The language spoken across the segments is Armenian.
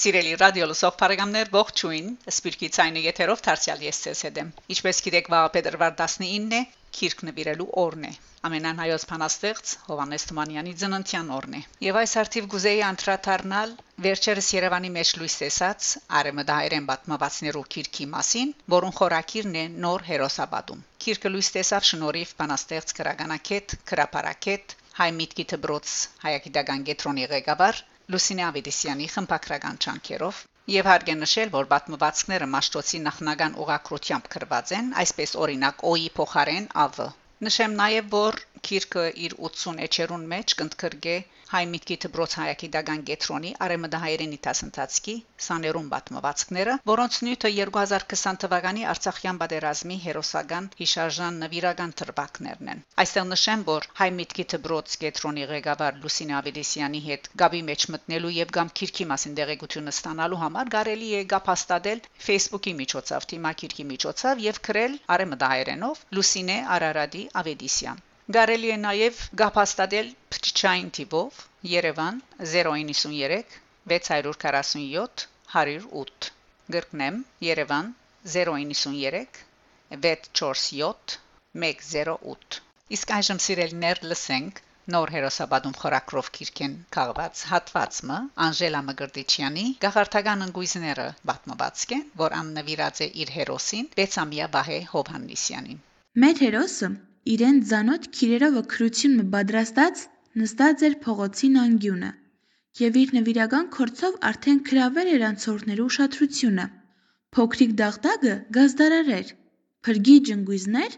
Սիրելի ռադիո լսող բարեկամներ, ողջույն։ Սպիրկի ցայնը եթերով դարձյալ ես ցես հետեմ։ Ինչպես գիտեք, վաղ փետրվար 19-ն է Քիրք նվիրելու օրն է։ Ամենան հայոց փանաստեղծ Հովանես Թումանյանի ծննդյան օրն է։ Եվ այս արդիվ գուզեի անդրադառնալ վերջերս Երևանի մեջ լույս տեսած արեմդահայերեն պատմվածներու Քիրքի մասին, որոնց խորակիրն է նոր հերոսաբադում։ Քիրքը լույս տեսավ շնորհիվ փանաստեղծ քրագանակետ, քրապարակետ, հայ միտքի դբրոց հայագիտական գետրոնի ղեկավար Լուսինե Ավետիսյանի խմբակրական չանքերով Եվ հարկ է նշել, որ պատմվածքները Մաշտոցի նախնական ուղակրությամբ գրված են, այսպես օրինակ Օի փոխարեն ԱՎ Նշեմ նաև, որ Քիրկը իր 80 էջերուն մեջ կընդգրկե հայ միտքի դբրոց հայակի դագան գետրոնի արեմդահայերենի տասնտածքի սաներուն պատմվածքները, որոնց նյութը 2020 թվականի Արցախյան պատերազմի հերոսական հիշարժան նվիրական թրվակներն են։ Այստեղ նշեմ, որ հայ միտքի դբրոց գետրոնի ղեկավար Լուսինե Ավետիսյանի հետ գաբի մեջ մտնելու եւ գամ Քիրքի մասին դեղեցությունը ստանալու համար կարելի է գապ հաստատել Facebook-ի միջոցով, թիմակիրքի միջոցով եւ գրել արեմդահայերենով Լուսինե Արարադի Ավետիսյան Գարելի է նաև գապաստadel փչչային տիպով Երևան 093 647 108 գրկնեմ Երևան 093 647 108 Իսկ այժմ սիրելիներ լսենք նոր հերոսաբադում խորակրով քիրքեն քաղված հատվածը Անժելա Մգրտիչյանի գաղարտական ընկույզները պատմվածք է, որ աննվիրած է իր հերոսին Բեցամիա Վահե Հովհաննիսյանին։ Մեր հերոսը իրեն ձանոթ քիրերովը քրությունը պատրաստած նստած էր փողոցին անկյունը եւ իր նվիրական քորձով արդեն գրավել էր անցորդներու ուշադրությունը։ Փոքրիկ դաղդագը գազդարար էր, փրկի ջնգույզներ,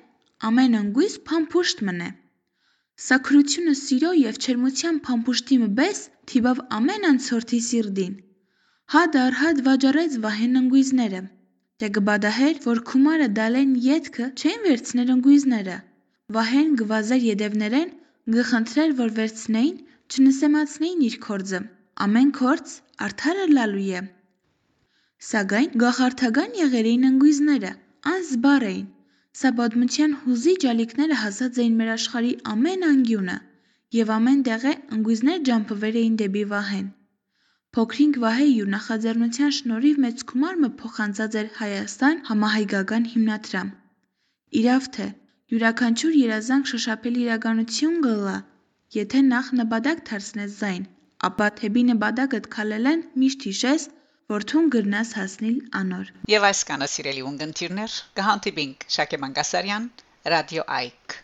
ամեն ընկույզ փամփուշտ մնե։ Սա քրությունը սիրո եւ չերմության փամփուշտի մբես թիվավ ամեն անցորդի սիրդին։ Հադ արհադ վաճառեց վահեն ընկույզները։ Դե գբադահեր, որ քումարը դալեն յետքը չեն վերցներ ընկույզները Վահեն գվազեր ետևներեն, գխնդրեր, որ վերցնեին, չնսեմացնեին իր քորձը։ Ամեն քորձ արդարը լալու է։ Սակայն գախարթական եղեր էին ընկույզները, անզբար էին։ Սա պատմության հուզիչ ալիքները հասած էին մեր աշխարհի ամեն անկյունը, եւ ամեն տեղը ընկույզներ ջամփվեր էին դեպի Վահեն։ Փոքրինք Վահեի ու նախաձեռնության շնորհիվ մեծ գումար մը փոխանցած էր Հայաստան համահայկական հիմնադրամ։ Իրավ թե Յուրաքանչյուր երազանք շոշափելի իրականություն կըլլայ, եթե նախ նպատակ դարձնես ձայն, ապա թեպի նպատակդ քալելեն միշտ հիշես, որ թուն գրնաս հասնել անոր։ Եվ այս կանը սիրելի ունգընտիրներ, կհանդիպինք Շակե Մանգասարյան, Ռադիո Այք։